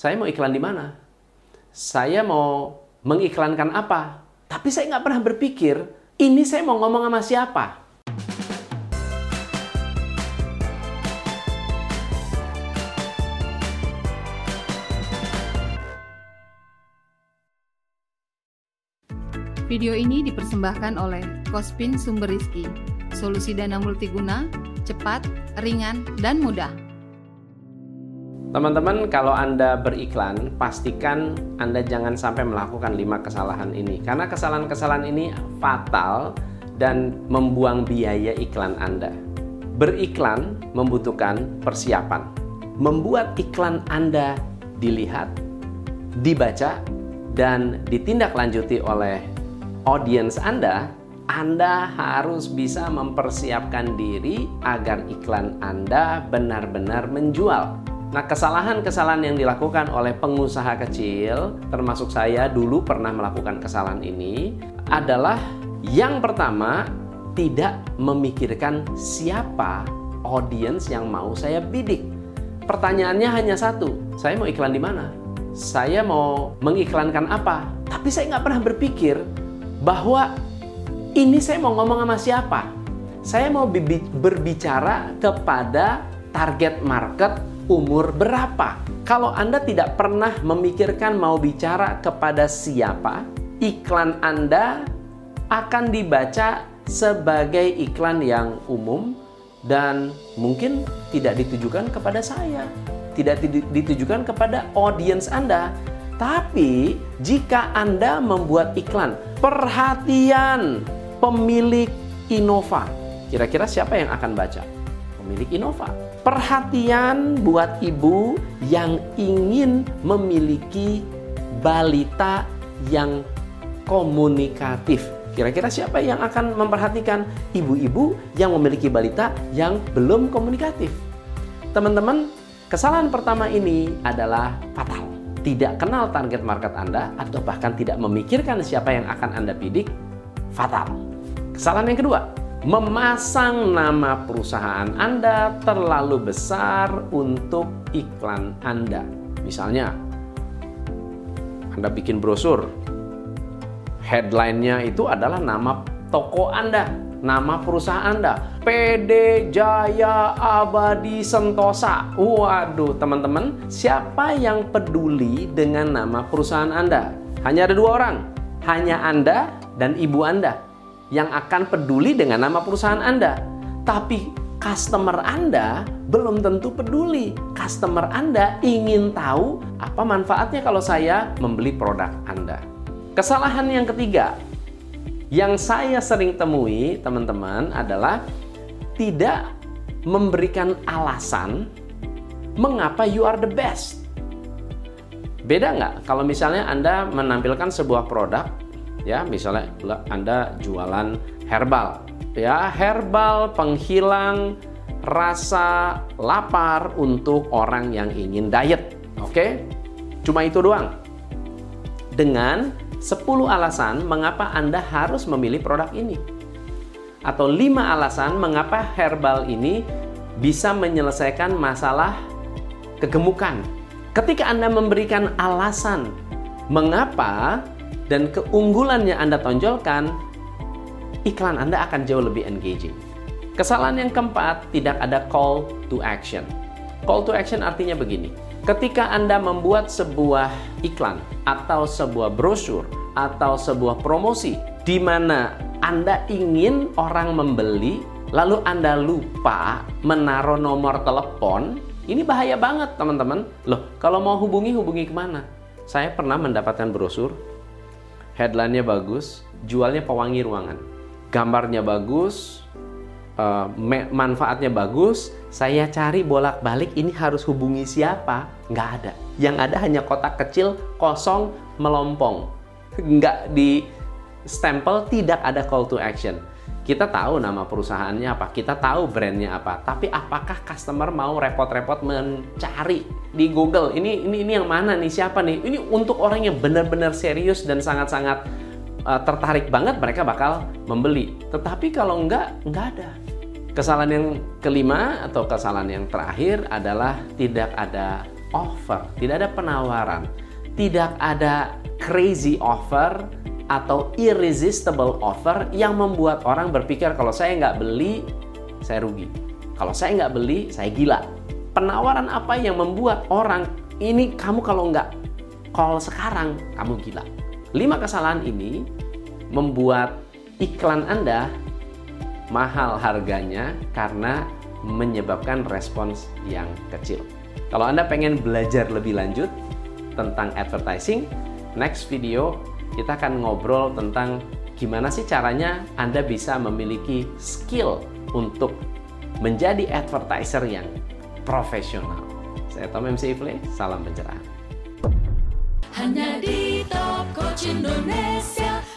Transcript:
saya mau iklan di mana? Saya mau mengiklankan apa? Tapi saya nggak pernah berpikir, ini saya mau ngomong sama siapa? Video ini dipersembahkan oleh Kospin Sumber Rizki, solusi dana multiguna, cepat, ringan, dan mudah. Teman-teman, kalau Anda beriklan, pastikan Anda jangan sampai melakukan lima kesalahan ini. Karena kesalahan-kesalahan ini fatal dan membuang biaya iklan Anda. Beriklan membutuhkan persiapan. Membuat iklan Anda dilihat, dibaca, dan ditindaklanjuti oleh audiens Anda, Anda harus bisa mempersiapkan diri agar iklan Anda benar-benar menjual. Nah, kesalahan-kesalahan yang dilakukan oleh pengusaha kecil, termasuk saya dulu pernah melakukan kesalahan ini, adalah yang pertama tidak memikirkan siapa audiens yang mau saya bidik. Pertanyaannya hanya satu, saya mau iklan di mana? Saya mau mengiklankan apa? Tapi saya nggak pernah berpikir bahwa ini saya mau ngomong sama siapa. Saya mau berbicara kepada target market umur berapa. Kalau Anda tidak pernah memikirkan mau bicara kepada siapa, iklan Anda akan dibaca sebagai iklan yang umum dan mungkin tidak ditujukan kepada saya, tidak ditujukan kepada audiens Anda. Tapi jika Anda membuat iklan, perhatian pemilik Innova, kira-kira siapa yang akan baca? Pemilik Innova Perhatian buat ibu yang ingin memiliki balita yang komunikatif. Kira-kira siapa yang akan memperhatikan ibu-ibu yang memiliki balita yang belum komunikatif? Teman-teman, kesalahan pertama ini adalah fatal. Tidak kenal target market Anda atau bahkan tidak memikirkan siapa yang akan Anda bidik, fatal. Kesalahan yang kedua, memasang nama perusahaan Anda terlalu besar untuk iklan Anda. Misalnya, Anda bikin brosur, headline-nya itu adalah nama toko Anda, nama perusahaan Anda, PD Jaya Abadi Sentosa. Waduh, teman-teman, siapa yang peduli dengan nama perusahaan Anda? Hanya ada dua orang, hanya Anda dan ibu Anda yang akan peduli dengan nama perusahaan Anda. Tapi customer Anda belum tentu peduli. Customer Anda ingin tahu apa manfaatnya kalau saya membeli produk Anda. Kesalahan yang ketiga yang saya sering temui, teman-teman, adalah tidak memberikan alasan mengapa you are the best. Beda nggak kalau misalnya Anda menampilkan sebuah produk ya misalnya Anda jualan herbal. Ya herbal penghilang rasa lapar untuk orang yang ingin diet. Oke? Cuma itu doang. Dengan 10 alasan mengapa Anda harus memilih produk ini. Atau 5 alasan mengapa herbal ini bisa menyelesaikan masalah kegemukan. Ketika Anda memberikan alasan mengapa dan keunggulannya Anda tonjolkan, iklan Anda akan jauh lebih engaging. Kesalahan yang keempat, tidak ada call to action. Call to action artinya begini. Ketika Anda membuat sebuah iklan atau sebuah brosur atau sebuah promosi di mana Anda ingin orang membeli lalu Anda lupa menaruh nomor telepon, ini bahaya banget teman-teman. Loh, kalau mau hubungi, hubungi ke mana? Saya pernah mendapatkan brosur headline-nya bagus, jualnya pewangi ruangan. Gambarnya bagus, uh, manfaatnya bagus, saya cari bolak-balik ini harus hubungi siapa? Nggak ada. Yang ada hanya kotak kecil, kosong, melompong. Nggak di stempel, tidak ada call to action. Kita tahu nama perusahaannya apa, kita tahu brandnya apa, tapi apakah customer mau repot-repot mencari di Google ini ini ini yang mana nih siapa nih? Ini untuk orang yang benar-benar serius dan sangat-sangat uh, tertarik banget mereka bakal membeli. Tetapi kalau enggak, enggak ada. Kesalahan yang kelima atau kesalahan yang terakhir adalah tidak ada offer, tidak ada penawaran, tidak ada crazy offer atau irresistible offer yang membuat orang berpikir kalau saya nggak beli, saya rugi. Kalau saya nggak beli, saya gila. Penawaran apa yang membuat orang ini kamu kalau nggak call sekarang, kamu gila. Lima kesalahan ini membuat iklan Anda mahal harganya karena menyebabkan respons yang kecil. Kalau Anda pengen belajar lebih lanjut tentang advertising, next video kita akan ngobrol tentang gimana sih caranya Anda bisa memiliki skill untuk menjadi advertiser yang profesional. Saya Tom MC Ifle, salam pencerahan. Hanya di Top Coach Indonesia.